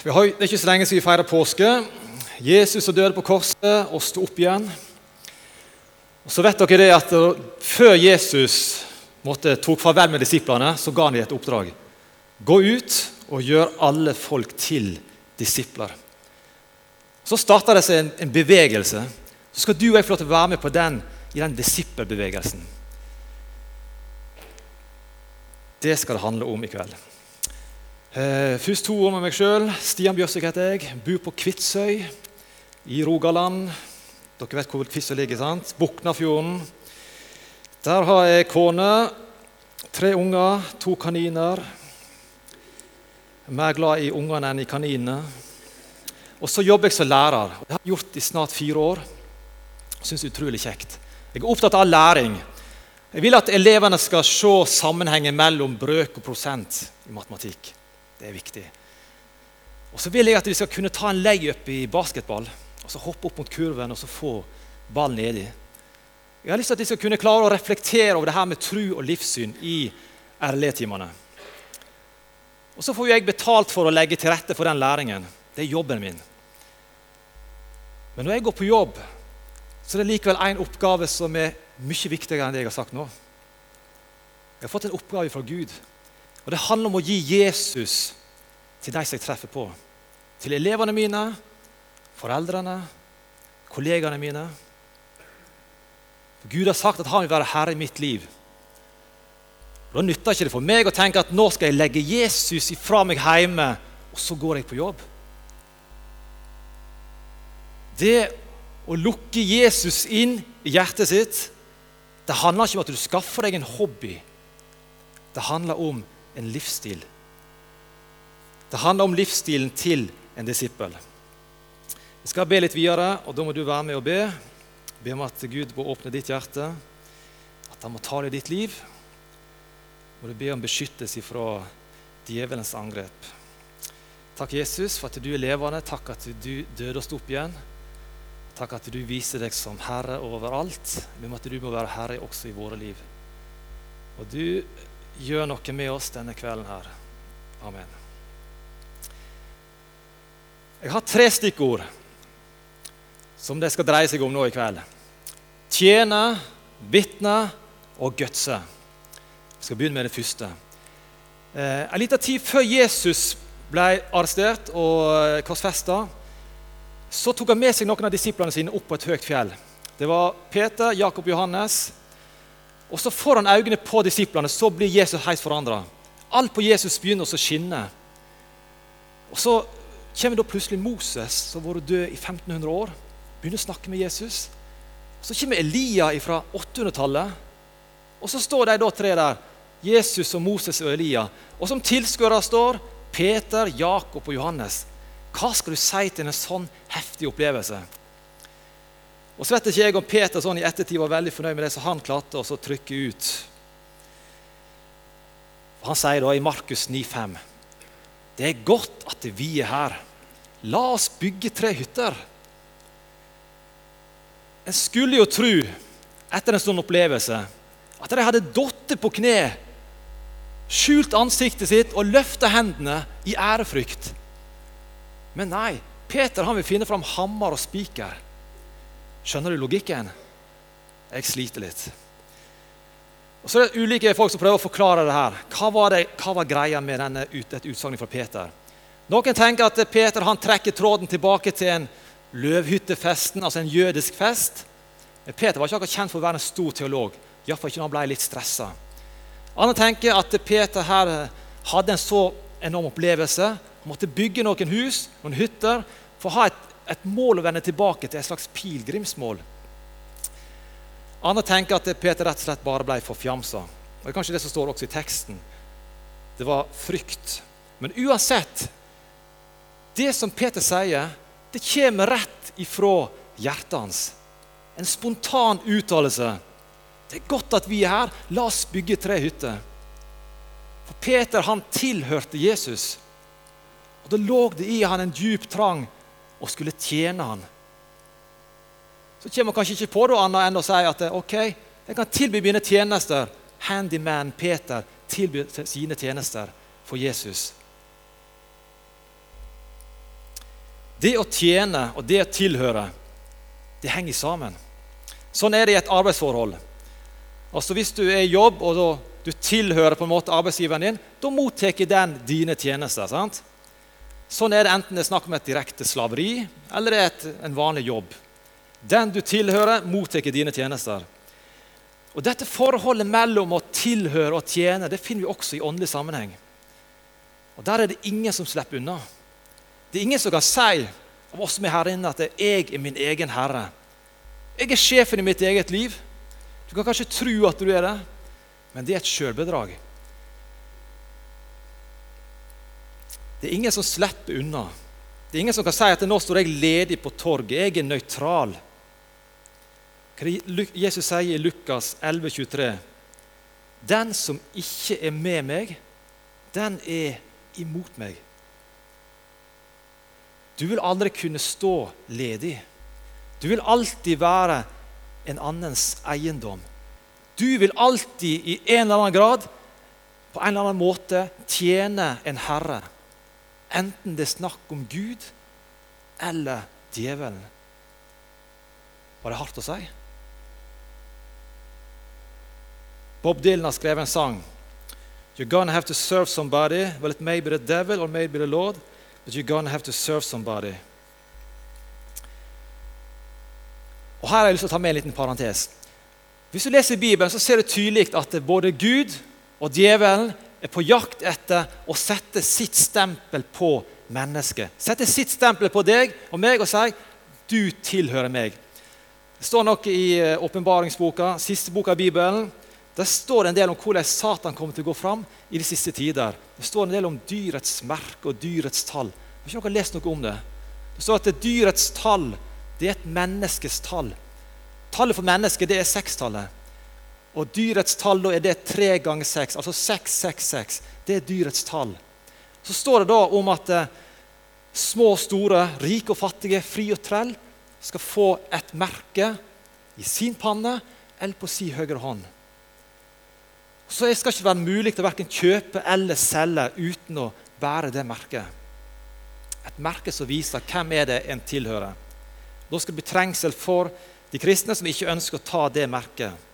Har, det er ikke så lenge siden vi feirer påske. Jesus som døde på korset og sto opp igjen. Og så vet dere det at Før Jesus måtte, tok farvel med disiplene, så ga han dem et oppdrag. Gå ut og gjør alle folk til disipler. Så starta det seg en, en, bevegelse. Så skal du og jeg få lov til å være med på den i den disippelbevegelsen. Det skal det handle om i kveld. Eh, først to ord med meg sjøl. Stian Bjørsvik heter jeg. Bor på Kvitsøy i Rogaland. Dere vet hvor Kvitsøy ligger, sant? Buknafjorden. Der har jeg kone, tre unger, to kaniner. Er mer glad i ungene enn i kaninene. Og så jobber jeg som lærer. Det har jeg gjort i snart fire år. Syns utrolig kjekt. Jeg er opptatt av læring. Jeg vil at elevene skal se sammenhengen mellom brøk og prosent i matematikk. Det er viktig. Og så vil jeg at vi skal kunne ta en layup i basketball. og så Hoppe opp mot kurven og så få ballen nedi. Jeg har lyst til at vi skal kunne klare å reflektere over det her med tru og livssyn i RLE-timene. Og Så får jeg betalt for å legge til rette for den læringen. Det er jobben min. Men når jeg går på jobb, så er det likevel en oppgave som er mye viktigere enn det jeg har sagt nå. Jeg har fått en oppgave fra Gud. Og Det handler om å gi Jesus til de som jeg treffer på. Til elevene mine, foreldrene, kollegaene mine. Gud har sagt at han vil være herre i mitt liv. Og Da nytter ikke det for meg å tenke at nå skal jeg legge Jesus ifra meg hjemme, og så går jeg på jobb. Det å lukke Jesus inn i hjertet sitt, det handler ikke om at du skaffer deg en hobby. Det handler om en livsstil. Det handler om livsstilen til en disippel. Vi skal be litt videre, og da må du være med og be. Be om at Gud må åpne ditt hjerte, at han må tale i ditt liv. Må du be om beskyttelse fra djevelens angrep. Takk, Jesus, for at du er levende. Takk at du døde og sto opp igjen. Takk at du viser deg som herre overalt. Men at du må være herre også i våre liv. Og du gjør noe med oss denne kvelden her. Amen. Jeg har tre stikkord som det skal dreie seg om nå i kveld. Tjene, vitne og gutse. Jeg skal begynne med det første. Eh, en liten tid før Jesus ble arrestert og eh, korsfesta, så tok han med seg noen av disiplene sine opp på et høyt fjell. Det var Peter, Jakob og Johannes, og så får han øynene på disiplene, så blir Jesus helt forandra. Alt på Jesus begynner å skinne. Og Så kommer da plutselig Moses, som har vært død i 1500 år, begynner å snakke med Jesus. Så kommer Elia fra 800-tallet, og så står de da tre der. Jesus og Moses og Elia. Og som tilskuere står Peter, Jakob og Johannes. Hva skal du si til en sånn heftig opplevelse? Og så vet ikke jeg om Peter sånn i ettertid var veldig fornøyd med det som han klarte å trykke ut. Han sier da i Markus 9,5.: Det er godt at vi er her. La oss bygge tre hytter. En skulle jo tro, etter en sånn opplevelse, at de hadde datt på kne, skjult ansiktet sitt og løfta hendene i ærefrykt. Men nei, Peter han vil finne fram hammer og spiker. Skjønner du logikken? Jeg sliter litt. Og så er det ulike folk som prøver å forklare det her. Hva var, det, hva var greia med denne, ut, et utsagn fra Peter? Noen tenker at Peter han trekker tråden tilbake til en løvhyttefesten, altså en jødisk fest. Men Peter var ikke akkurat kjent for å være en stor teolog, iallfall ikke når han ble litt stressa. Andre tenker at Peter her hadde en så enorm opplevelse. Han måtte bygge noen hus, noen hytter, for å ha et et mål å vende tilbake til, et slags pilegrimsmål. Andre tenker at Peter rett og slett bare ble forfjamsa. Det er kanskje det som står også i teksten. Det var frykt. Men uansett Det som Peter sier, det kommer rett ifra hjertet hans. En spontan uttalelse. Det er godt at vi er her. La oss bygge tre hytter. For Peter han tilhørte Jesus. Og Da lå det i han en djup trang og skulle tjene han. Så kommer man kanskje ikke på noe annet enn å si at ok, jeg kan tilby mine tjenester. Handyman Peter tilbyr sine tjenester for Jesus. Det å tjene og det å tilhøre, det henger sammen. Sånn er det i et arbeidsforhold. Altså Hvis du er i jobb og du tilhører på en måte arbeidsgiveren din, da mottar den dine tjenester. sant? Sånn er det enten det er snakk om et direkte slaveri eller det er et, en vanlig jobb. Den du tilhører, mottar dine tjenester. Og Dette forholdet mellom å tilhøre og tjene det finner vi også i åndelig sammenheng. Og Der er det ingen som slipper unna. Det er ingen som kan si av oss som er her inne, at jeg er min egen herre. Jeg er sjefen i mitt eget liv. Du kan kanskje tro at du er det, men det er et sjølbedrag. Det er ingen som slipper unna. Det er ingen som kan si at nå står jeg ledig på torget. Jeg er nøytral. Jesus sier i Lukas 11, 23, Den som ikke er med meg, den er imot meg. Du vil aldri kunne stå ledig. Du vil alltid være en annens eiendom. Du vil alltid i en eller annen grad på en eller annen måte tjene en herre. Enten det er snakk om Gud eller djevelen. Var det hardt å si? Bob Dylan har skrevet en sang. You're gonna have to serve somebody. Well, it may be the devil or maybe the Lord, but you're gonna have to serve somebody. Og Her har jeg lyst til å ta med en liten parentes. Hvis du leser Bibelen, så ser du tydelig at både Gud og djevelen er på jakt etter å sette sitt stempel på mennesket. Sette sitt stempel på deg og meg og si 'du tilhører meg'. Det står nok i eh, åpenbaringsboka, siste boka i Bibelen, der står det en del om hvordan Satan kommer til å gå fram i de siste tider. Det står en del om dyrets merke og dyrets tall. Har ikke noen lest noe om Det Det står at det dyrets tall det er et menneskes tall. Tallet for mennesket det er sekstallet. Og dyrets tall da er det tre ganger seks, altså seks, seks, seks. Det er dyrets tall. Så står det da om at eh, små og store, rike og fattige, fri og trell skal få et merke i sin panne eller på sin høyre hånd. Så det skal ikke være mulig å verken kjøpe eller selge uten å bære det merket. Et merke som viser hvem er det en tilhører. Da skal det bli trengsel for de kristne som ikke ønsker å ta det merket.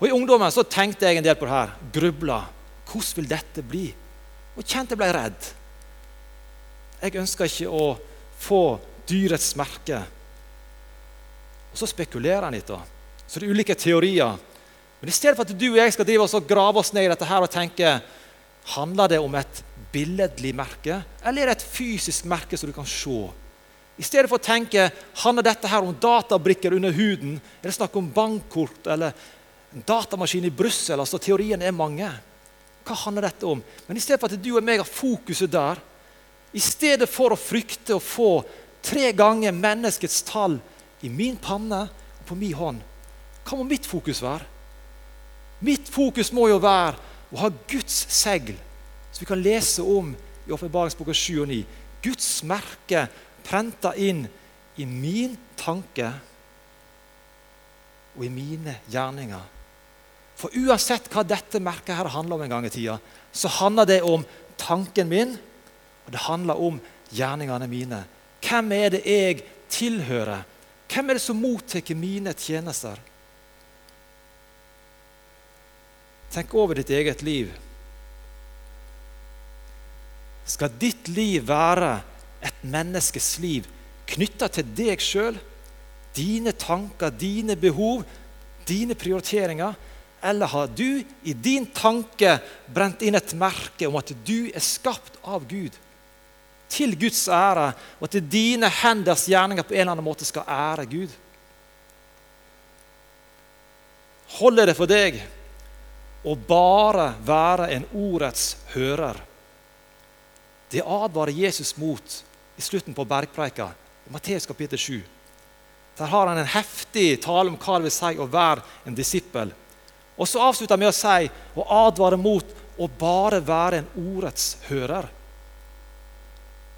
Og I ungdommen så tenkte jeg en del på det her. Grubla. Hvordan vil dette bli? Og kjente jeg ble redd. Jeg ønsker ikke å få dyrets merke. Og Så spekulerer en litt. da. Så det er ulike teorier men i stedet for at du og jeg skal drive oss og grave oss ned i dette her og tenke Handler det om et billedlig merke, eller er det et fysisk merke som du kan se? I stedet for å tenke handler dette her om databrikker under huden, er det snakk om bankkort eller datamaskin i Brussel? Altså, teoriene er mange. Hva handler dette om? Men i stedet for at du og meg har fokuset der, i stedet for å frykte å få tre ganger menneskets tall i min panne og på min hånd, hva må mitt fokus være? Mitt fokus må jo være å ha Guds segl, som vi kan lese om i Åpenbaringsboka 7 og 9. Guds merke prenta inn i min tanke og i mine gjerninger. For uansett hva dette merket her handler om en gang i tida, så handler det om tanken min, og det handler om gjerningene mine. Hvem er det jeg tilhører? Hvem er det som mottar mine tjenester? Tenk over ditt eget liv. Skal ditt liv være et menneskes liv knytta til deg sjøl, dine tanker, dine behov, dine prioriteringer? Eller har du i din tanke brent inn et merke om at du er skapt av Gud? Til Guds ære, og at dine henders gjerninger på en eller annen måte skal ære Gud? Holder det for deg å bare være en ordets hører. Det advarer Jesus mot i slutten på bergpreika i Matteus kapittel 7. Der har han en heftig tale om hva det vil si å være en disippel. Og så avslutter han med å si og advare mot å bare være en ordets hører.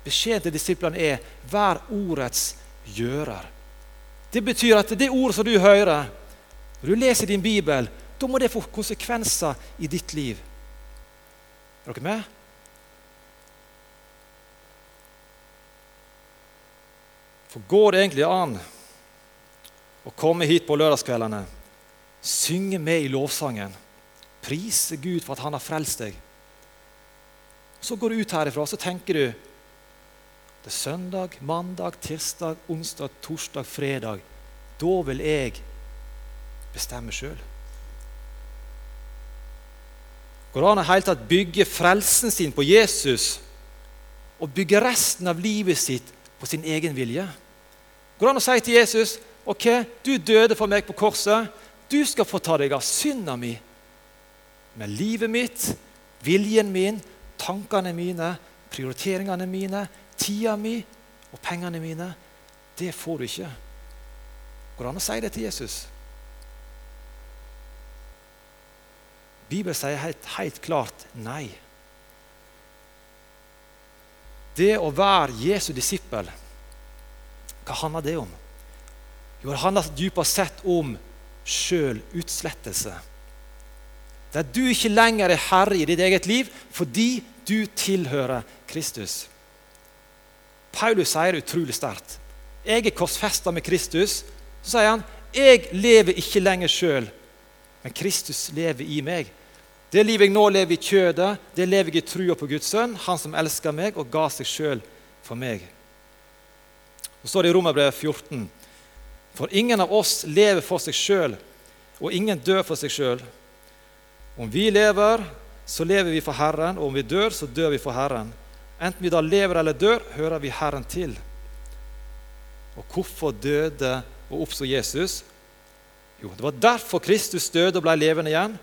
Beskjeden til disiplene er 'vær ordets gjører'. Det betyr at det ordet som du hører, når du leser din bibel, da må det få konsekvenser i ditt liv. Er dere med? For går det egentlig an å komme hit på lørdagskveldene, synge med i lovsangen, prise Gud for at Han har frelst deg? Så går du ut herifra så tenker du det er søndag, mandag, tirsdag, onsdag, torsdag, fredag. Da vil jeg bestemme sjøl. Går det an å helt tatt bygge frelsen sin på Jesus og bygge resten av livet sitt på sin egen vilje? Går det an å si til Jesus ok, du døde for meg på korset. Du skal få ta deg av synda mi. Med livet mitt, viljen min, tankene mine, prioriteringene mine, tida mi og pengene mine, det får du ikke. Går det an å si det til Jesus? Bibelen sier helt, helt klart nei. Det å være Jesu disippel, hva handler det om? Jo, Det handler dypest sett om sjølutslettelse. Der du ikke lenger er herre i ditt eget liv fordi du tilhører Kristus. Paulus sier utrolig sterkt. Jeg er korsfesta med Kristus. Så sier han jeg lever ikke lenger sjøl, men Kristus lever i meg. Det livet jeg nå lever i kjødet, det lever jeg i trua på Guds sønn, han som elsker meg og ga seg sjøl for meg. Så står det i Romerbrevet 14.: For ingen av oss lever for seg sjøl, og ingen dør for seg sjøl. Om vi lever, så lever vi for Herren, og om vi dør, så dør vi for Herren. Enten vi da lever eller dør, hører vi Herren til. Og hvorfor døde og oppsto Jesus? Jo, det var derfor Kristus døde og ble levende igjen.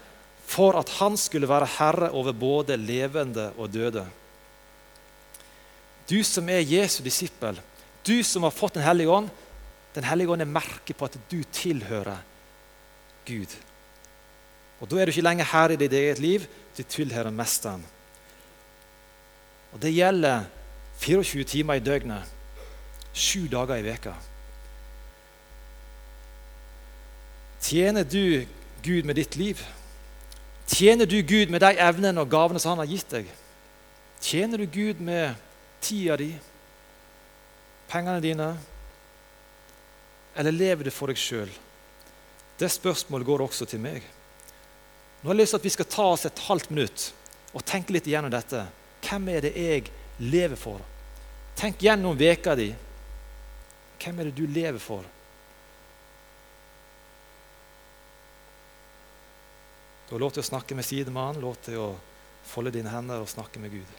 For at han skulle være herre over både levende og døde. Du som er Jesu disippel, du som har fått Den hellige ånd, Den hellige ånd er merket på at du tilhører Gud. Og Da er du ikke lenger herre i ditt eget liv, du tilhører Mesteren. Og Det gjelder 24 timer i døgnet, sju dager i veka. Tjener du Gud med ditt liv? Tjener du Gud med de evnene og gavene som Han har gitt deg? Tjener du Gud med tida di, pengene dine? Eller lever du for deg sjøl? Det spørsmålet går også til meg. Nå har jeg lyst til at vi skal ta oss et halvt minutt og tenke litt igjennom dette. Hvem er det jeg lever for? Tenk gjennom veka di. Hvem er det du lever for? Du har lov til å snakke med sidemannen, lov til å folde dine hender og snakke med Gud.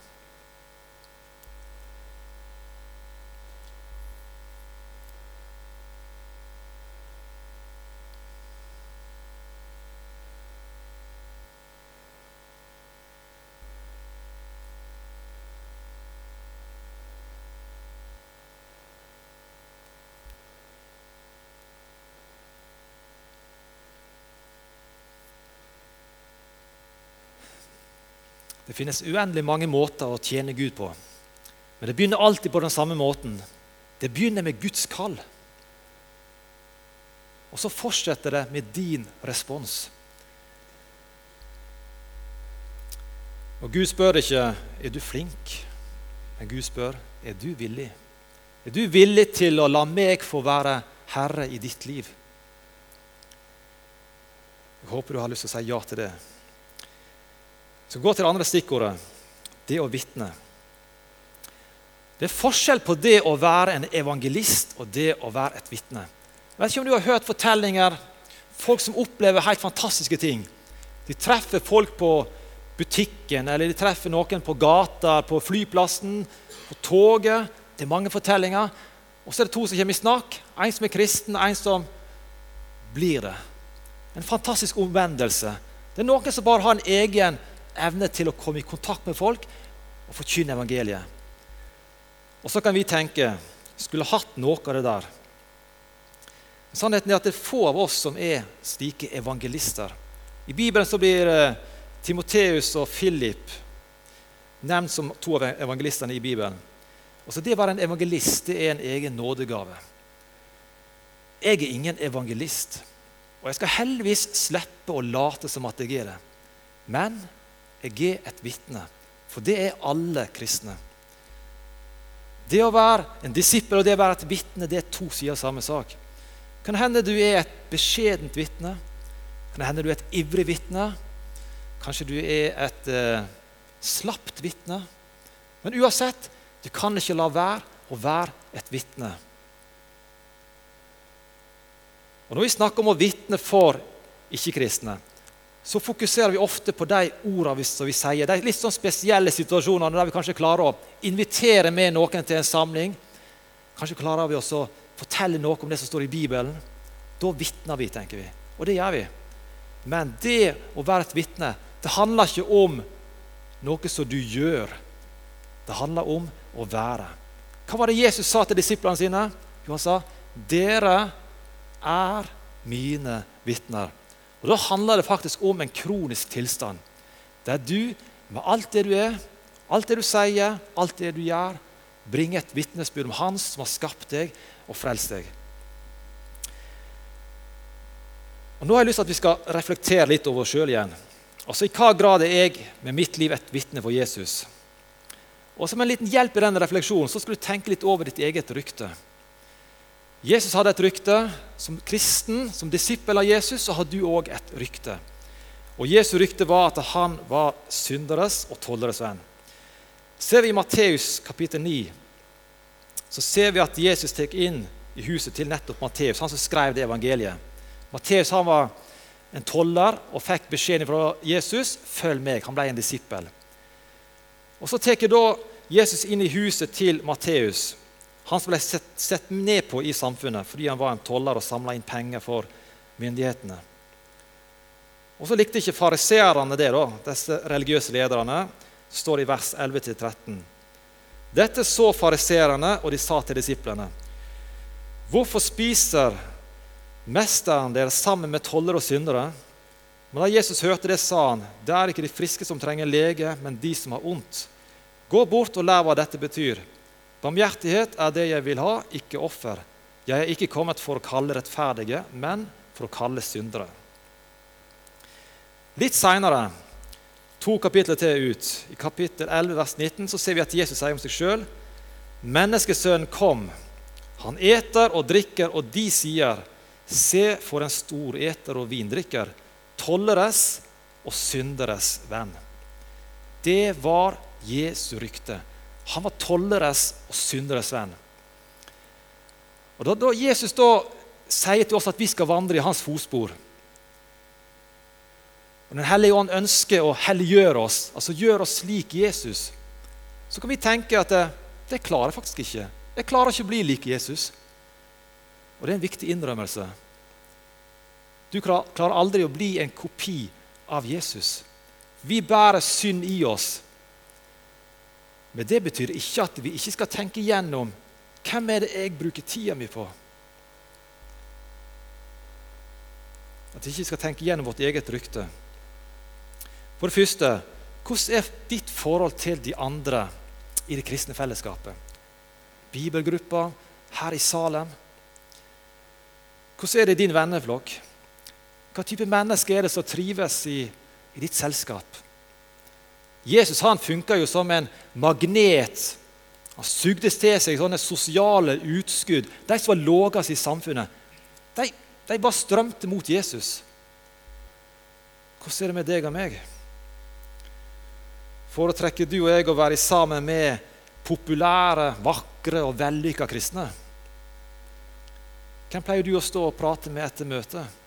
Det finnes uendelig mange måter å tjene Gud på. Men det begynner alltid på den samme måten. Det begynner med Guds kall. Og så fortsetter det med din respons. Og Gud spør ikke er du flink, men Gud spør er du villig. Er du villig til å la meg få være herre i ditt liv? Jeg håper du har lyst til å si ja til det. Så gå til det andre stikkordet det å vitne. Det er forskjell på det å være en evangelist og det å være et vitne. Jeg vet ikke om du har hørt fortellinger folk som opplever helt fantastiske ting. De treffer folk på butikken, eller de treffer noen på gata, på flyplassen, på toget. Det er mange fortellinger. Og så er det to som kommer i snakk. En som er kristen, en som blir det. En fantastisk omvendelse. Det er noen som bare har en egen evne til å komme i kontakt med folk og forkynne evangeliet. Og så kan vi tenke skulle hatt noe av det der. Sannheten er at det er få av oss som er slike evangelister. I Bibelen så blir eh, Timoteus og Philip nevnt som to av evangelistene i Bibelen. Også det å være en evangelist det er en egen nådegave. Jeg er ingen evangelist, og jeg skal heldigvis slippe å late som at jeg er det. Men jeg er et vitne, for det er alle kristne. Det å være en disippel og det å være et vitne det er to sider av samme sak. Kan hende du er et beskjedent vitne. Kan hende du er et ivrig vitne. Kanskje du er et eh, slapt vitne. Men uansett, du kan ikke la være å være et vitne. Og Når vi snakker om å vitne for ikke-kristne, så fokuserer vi ofte på de ordene som vi sier. De litt sånn spesielle situasjonene der vi kanskje klarer å invitere med noen til en samling. Kanskje klarer vi også å fortelle noe om det som står i Bibelen. Da vitner vi, tenker vi. Og det gjør vi. Men det å være et vitne, det handler ikke om noe som du gjør. Det handler om å være. Hva var det Jesus sa til disiplene sine? Jo, han sa, 'Dere er mine vitner'. Og Da handler det faktisk om en kronisk tilstand. Der du, med alt det du er, alt det du sier, alt det du gjør, bringer et vitnesbyrd om Han som har skapt deg og frelst deg. Og Nå har jeg lyst til at vi skal reflektere litt over oss sjøl igjen. Altså, I hva grad er jeg med mitt liv et vitne for Jesus? Og Som en liten hjelp i den refleksjonen så skal du tenke litt over ditt eget rykte. Jesus hadde et rykte. Som kristen, som disippel av Jesus, så har du òg et rykte. Og Jesu rykte var at han var synderes og tolleres venn. Ser vi i Matteus kapittel 9, så ser vi at Jesus tar inn i huset til nettopp Matteus, han som skrev det evangeliet. Matteus han var en toller og fikk beskjeden fra Jesus 'følg meg'. Han ble en disippel. Og Så tar da Jesus inn i huset til Matteus. Han som ble sett, sett, ned på i samfunnet fordi han var en toller og samla inn penger for myndighetene. Og Så likte ikke fariseerne det, da, disse religiøse lederne. Står i vers 11-13. Dette så fariseerne, og de sa til disiplene.: Hvorfor spiser mesteren deres sammen med toller og syndere? Men da Jesus hørte det, sa han, det er ikke de friske som trenger lege, men de som har ondt. Gå bort og lær hva dette betyr. Barmhjertighet er det jeg vil ha, ikke offer. Jeg er ikke kommet for å kalle rettferdige, men for å kalle syndere. Litt seinere, to kapitler til ut, i kapittel 11, vers 19, så ser vi at Jesus sier om seg sjøl Menneskesønnen kom. Han eter og drikker, og de sier, Se for en stor eter og vindrikker, tolleres og synderes venn. Det var Jesu rykte. Han var tolleres og synderes venn. Og da, da Jesus da sier til oss at vi skal vandre i hans fotspor og Den hellige ånd ønsker å helliggjøre oss, altså gjøre oss slik Jesus, så kan vi tenke at det, det klarer jeg faktisk ikke. Jeg klarer ikke å bli lik Jesus. Og det er en viktig innrømmelse. Du klarer aldri å bli en kopi av Jesus. Vi bærer synd i oss. Men det betyr ikke at vi ikke skal tenke gjennom hvem er det jeg bruker tida mi på. At vi ikke skal tenke gjennom vårt eget rykte. For det første, hvordan er ditt forhold til de andre i det kristne fellesskapet? Bibelgruppa her i Salem. Hvordan er det i din venneflokk? Hva type mennesker er det som trives i, i ditt selskap? Jesus han funka jo som en magnet. Han sugde til seg sånne sosiale utskudd. De som var lavest i samfunnet, de, de bare strømte mot Jesus. Hvordan er det med deg og meg? Foretrekker du og jeg å være sammen med populære, vakre og vellykka kristne? Hvem pleier du å stå og prate med etter møtet?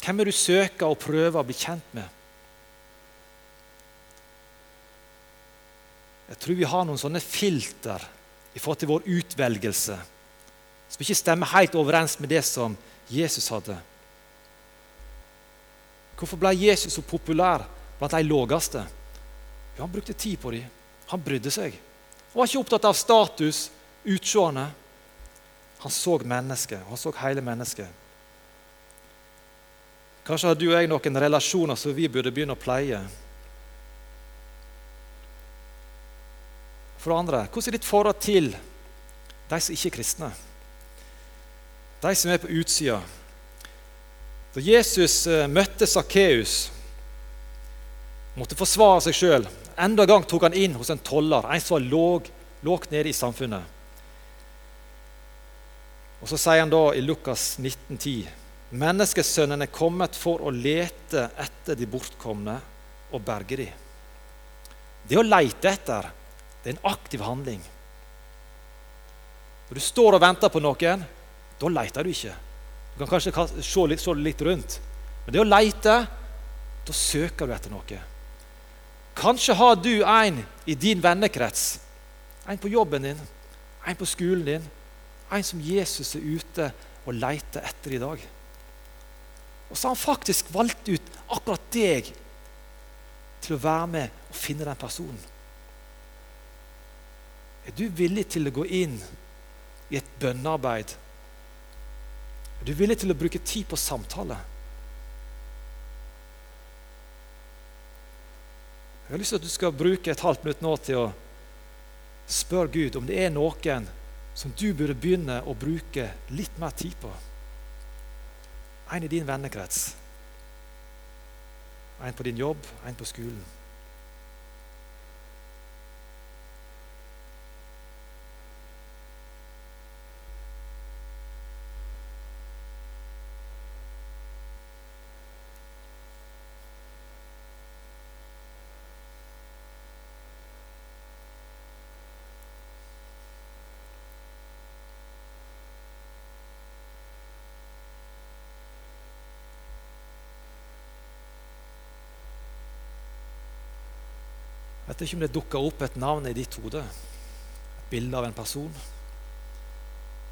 Hvem er du søker og prøver å bli kjent med? Jeg tror vi har noen sånne filter i forhold til vår utvelgelse som ikke stemmer helt overens med det som Jesus hadde. Hvorfor ble Jesus så populær blant de laveste? Han brukte tid på dem. Han brydde seg. Han var ikke opptatt av status, utseende. Han så mennesket. Han så hele mennesket. Kanskje har du og jeg noen relasjoner som vi burde begynne å pleie. For det andre, hvordan er ditt forhold til de som ikke er kristne? De som er på utsida. Da Jesus eh, møtte Sakkeus, måtte forsvare seg sjøl. Enda en gang tok han inn hos en toller, en som var låg, lågt nede i samfunnet. Og Så sier han da i Lukas 1910.: Menneskesønnen er kommet for å lete etter de bortkomne og berge de. Det å lete etter, det er en aktiv handling. Når du står og venter på noen, da leter du ikke. Du kan kanskje se litt, se litt rundt. Men det å lete, da søker du etter noe. Kanskje har du en i din vennekrets, en på jobben din, en på skolen din, en som Jesus er ute og leter etter i dag. Og så har han faktisk valgt ut akkurat deg til å være med og finne den personen. Er du villig til å gå inn i et bønnearbeid? Er du villig til å bruke tid på samtale? Jeg har lyst til at du skal bruke et halvt minutt nå til å spørre Gud om det er noen som du burde begynne å bruke litt mer tid på. En i din vennekrets. En på din jobb, en på skolen. Vet ikke om det dukker opp et navn i ditt hode. Et bilde av en person.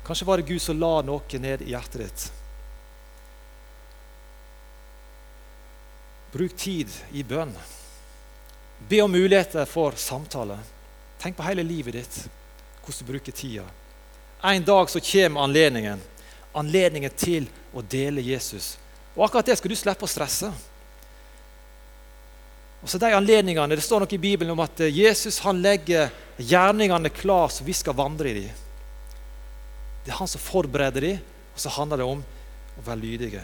Kanskje var det Gud som la noe ned i hjertet ditt. Bruk tid i bønn. Be om muligheter for samtale. Tenk på hele livet ditt, hvordan du bruker tida. En dag så kommer anledningen. Anledningen til å dele Jesus. Og akkurat det skal du slippe å stresse. Og så de anledningene, Det står noe i Bibelen om at eh, Jesus han legger gjerningene klar så vi skal vandre i dem. Det er han som forbereder dem, og så handler det om å være lydige.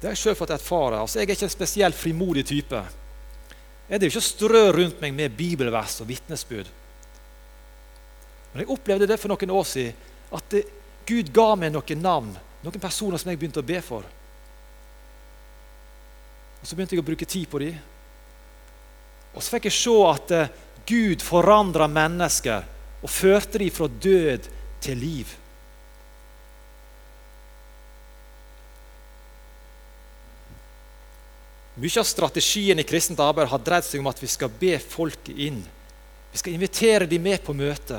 Det har jeg sjøl fått erfare. Altså, jeg er ikke en spesielt frimodig type. Jeg driver ikke og strør rundt meg med bibelvers og vitnesbyrd. Men jeg opplevde det for noen år siden, at det, Gud ga meg noen navn, noen personer som jeg begynte å be for. Og Så begynte jeg å bruke tid på dem. Og så fikk jeg se at eh, Gud forandra mennesker og førte dem fra død til liv. Mye av strategien i kristent arbeid har dreid seg om at vi skal be folk inn. Vi skal invitere dem med på møte.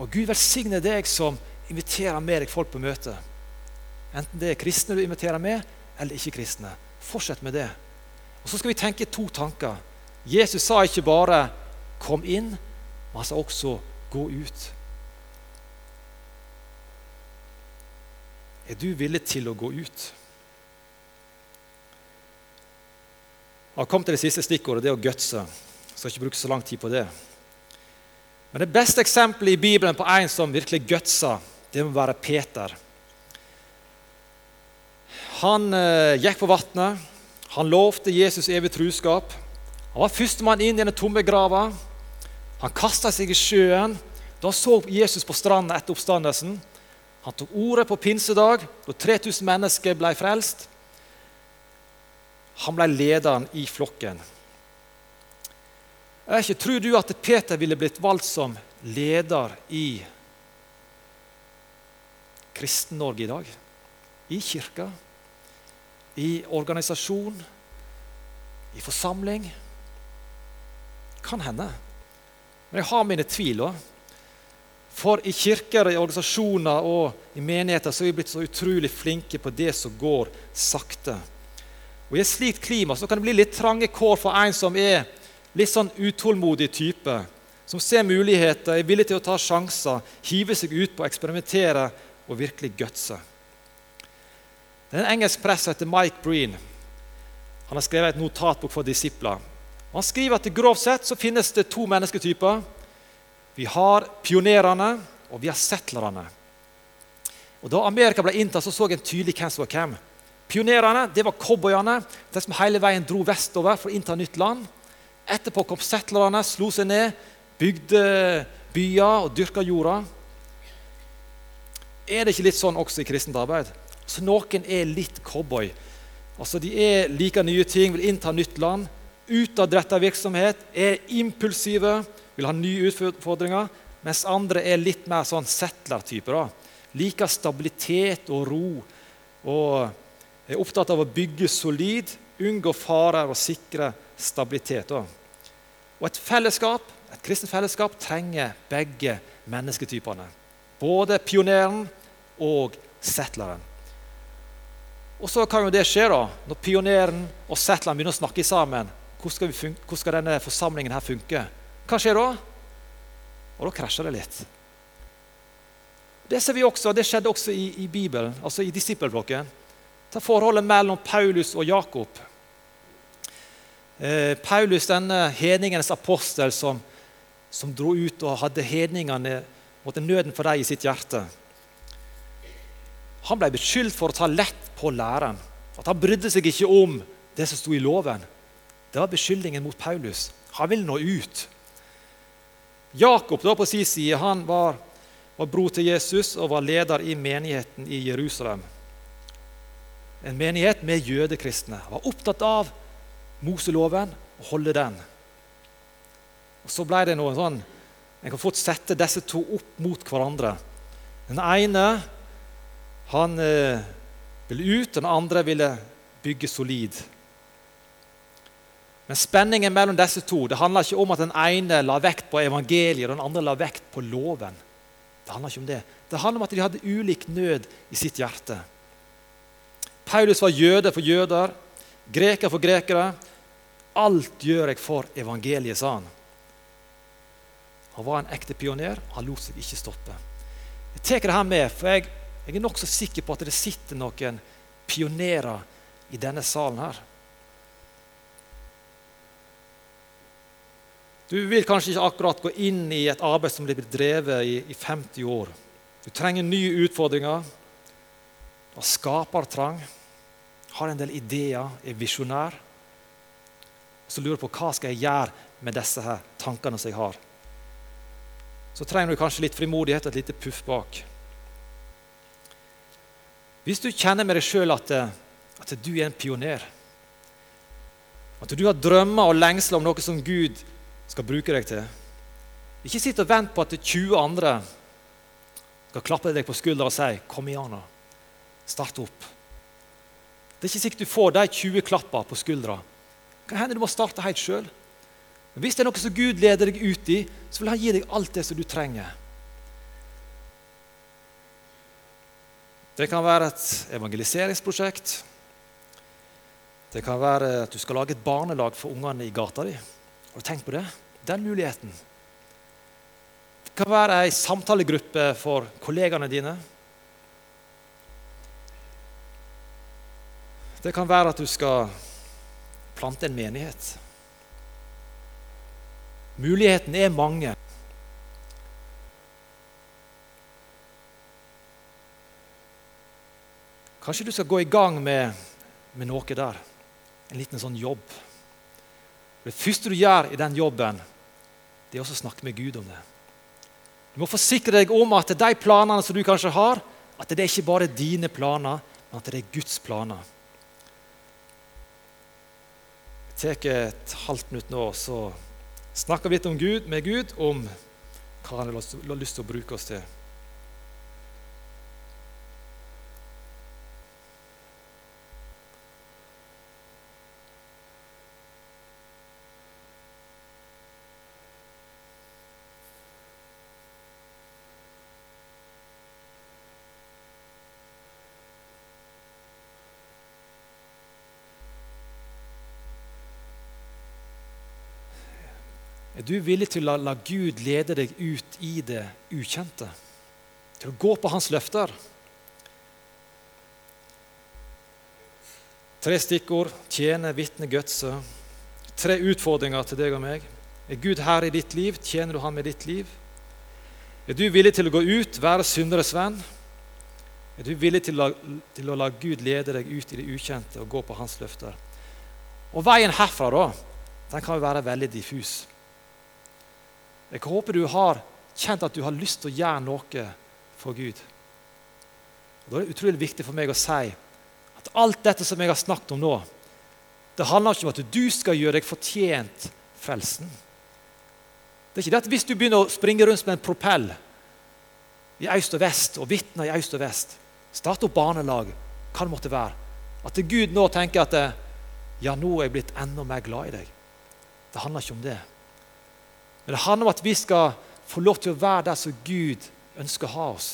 Og Gud velsigne deg som inviterer med deg folk på møte. Enten det er kristne du inviterer med, eller ikke kristne. Fortsett med det. Og Så skal vi tenke to tanker. Jesus sa ikke bare 'kom inn', men han sa også 'gå ut'. Er du villig til å gå ut? Jeg har kommet til det siste stikkordet, det å gutse. Jeg skal ikke bruke så lang tid på det. Men det beste eksempelet i Bibelen på en som virkelig gutsa, det må være Peter. Han eh, gikk på vannet. Han lovte Jesus evig truskap. Han var førstemann inn i den tomme grava. Han kasta seg i sjøen da han så Jesus på stranda etter oppstandelsen. Han tok ordet på pinsedag, da 3000 mennesker ble frelst. Han ble lederen i flokken. Jeg ikke, Tror du at Peter ville blitt valgt som leder i Kristen-Norge i dag? I kirka? I organisasjon? I forsamling? Kan hende. Men jeg har mine tvil òg. For i kirker, i organisasjoner og i menigheter så er vi blitt så utrolig flinke på det som går sakte. Og I et slikt klima så kan det bli litt trange kår for en som er litt sånn utålmodig type. Som ser muligheter, er villig til å ta sjanser, hive seg ut på å eksperimentere og virkelig gutse. Det er en engelsk press som heter Mike Breen. Han har skrevet et notatbok for disipler. Han skriver at grovt sett så finnes det to mennesketyper. Vi har pionerene, og vi har settlerne. Og Da Amerika ble inntatt, så så en tydelig hvem som var hvem. Pionerene det var cowboyene, de som hele veien dro vestover for å innta nytt land. Etterpå kom settlerne, slo seg ned, bygde byer og dyrka jorda. er det ikke litt sånn også i kristent arbeid? Så Noen er litt cowboy. Altså, De er liker nye ting, vil innta nytt land. Utadretta virksomhet, er impulsive, vil ha nye utfordringer. Mens andre er litt mer sånn settler-typer. Liker stabilitet og ro. Og er opptatt av å bygge solid, unngå farer og sikre stabilitet. Da. Og et fellesskap, et kristent fellesskap trenger begge mennesketypene. Både pioneren og settleren. Og så kan jo det skje da, når pioneren og settleren begynner å snakke sammen. Hvordan skal, hvordan skal denne forsamlingen her funke? Hva skjer da? Og da krasjer det litt. Det ser vi også, det skjedde også i, i Bibelen, altså i disippelblokken. Ta forholdet mellom Paulus og Jakob. Eh, Paulus, denne hedningenes apostel som, som dro ut og hadde hedningene måtte nøden for dem i sitt hjerte. Han ble beskyldt for å ta lett på læren. At han brydde seg ikke om det som sto i loven. Det var beskyldningen mot Paulus. Han ville nå ut. Jakob da på sin side, han var, var bror til Jesus og var leder i menigheten i Jerusalem. En menighet med jødekristne. Han var opptatt av Moseloven og holde den. Og Så ble det noe sånn En kan fort sette disse to opp mot hverandre. Den ene han eh, ville ut, den andre ville bygge solid. Men spenningen mellom disse to det handler ikke om at den ene la vekt på evangeliet og den andre la vekt på loven. Det handler ikke om det. Det handler om at de hadde ulik nød i sitt hjerte. Paulus var jøde for jøder, greker for grekere. Alt gjør jeg for evangeliet, sa han. Han var en ekte pioner. Han lot seg ikke stoppe. Jeg tar her med, for jeg, jeg er nokså sikker på at det sitter noen pionerer i denne salen her. Du vil kanskje ikke akkurat gå inn i et arbeid som blir drevet i, i 50 år. Du trenger nye utfordringer. Du har skapertrang, har en del ideer, er visjonær så lurer du på hva skal jeg gjøre med disse her tankene som jeg har. Så trenger du kanskje litt frimodighet og et lite puff bak. Hvis du kjenner med deg sjøl at, at, du er en pioner, at du har drømmer og lengsler om noe som Gud skal bruke deg til Ikke sitt og vent på at 20 andre skal klappe deg på skuldra og si 'Kom igjen, nå. Start opp'. Det er ikke sikkert du får de 20 klapper på skuldra kan hende du må starte helt sjøl. Hvis det er noe som Gud leder deg ut i, så vil Han gi deg alt det som du trenger. Det kan være et evangeliseringsprosjekt. Det kan være at du skal lage et barnelag for ungene i gata di. Har tenk på det? Den muligheten. Det kan være ei samtalegruppe for kollegaene dine. Det kan være at du skal plante en menighet. Mulighetene er mange. Kanskje du skal gå i gang med, med noe der. En liten sånn jobb. Det første du gjør i den jobben, det er også å snakke med Gud om det. Du må forsikre deg om at de planene som du kanskje har, at det er ikke bare dine planer, men at det er Guds planer tar et halvt minutt nå, så snakker vi litt om Gud, med Gud om hva han har lyst til å bruke oss til. Er du villig til å la Gud lede deg ut i det ukjente? Til å gå på hans løfter? Tre stikkord tjene, vitne, gutse. Tre utfordringer til deg og meg. Er Gud her i ditt liv? Tjener du ham i ditt liv? Er du villig til å gå ut, være synderes venn? Er du villig til å, til å la Gud lede deg ut i det ukjente og gå på hans løfter? Og veien herfra, da, den kan jo være veldig diffus. Jeg håper du har kjent at du har lyst til å gjøre noe for Gud. Da er det utrolig viktig for meg å si at alt dette som jeg har snakket om nå, det handler ikke om at du skal gjøre deg fortjent frelsen. Det er ikke det at Hvis du begynner å springe rundt med en propell i øst og vest og vitner i øst og vest, starte opp barnelag, hva det måtte være, at Gud nå tenker at ja, nå er jeg blitt enda mer glad i deg. Det handler ikke om det. Men det handler om at vi skal få lov til å være der som Gud ønsker å ha oss.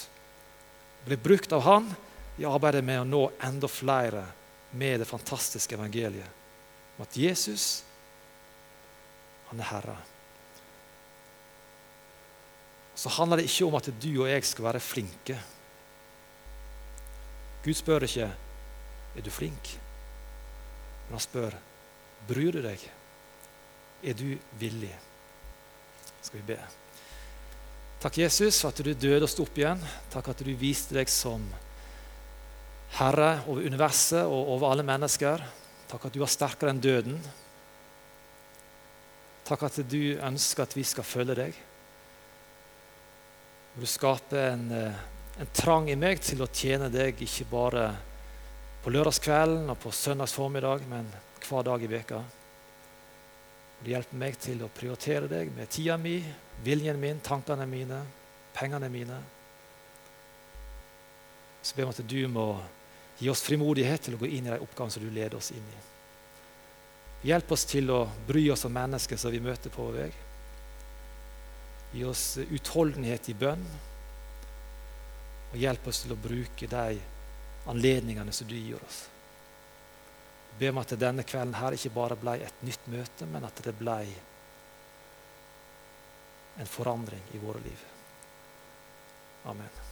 Bli brukt av Han i arbeidet med å nå enda flere med det fantastiske evangeliet om at Jesus, han er Herre. Så handler det ikke om at du og jeg skal være flinke. Gud spør ikke er du flink, men han spør bryr du deg. Er du villig? Skal vi be. Takk, Jesus, for at du døde og sto opp igjen. Takk at du viste deg som Herre over universet og over alle mennesker. Takk at du var sterkere enn døden. Takk at du ønsker at vi skal følge deg. Du skaper en, eh, en trang i meg til å tjene deg, ikke bare på lørdagskvelden og på søndags formiddag, men hver dag i veka. Du hjelper meg til å prioritere deg med tida mi, viljen min, tankene mine, pengene mine. Så ber vi at du må Gi oss frimodighet til å gå inn i de oppgavene som du leder oss inn i. Hjelp oss til å bry oss om mennesker som vi møter på vår vei. Gi oss utholdenhet i bønn. Og hjelp oss til å bruke de anledningene som du gir oss. Be om at denne kvelden her ikke bare ble et nytt møte, men at det ble en forandring i våre liv. Amen.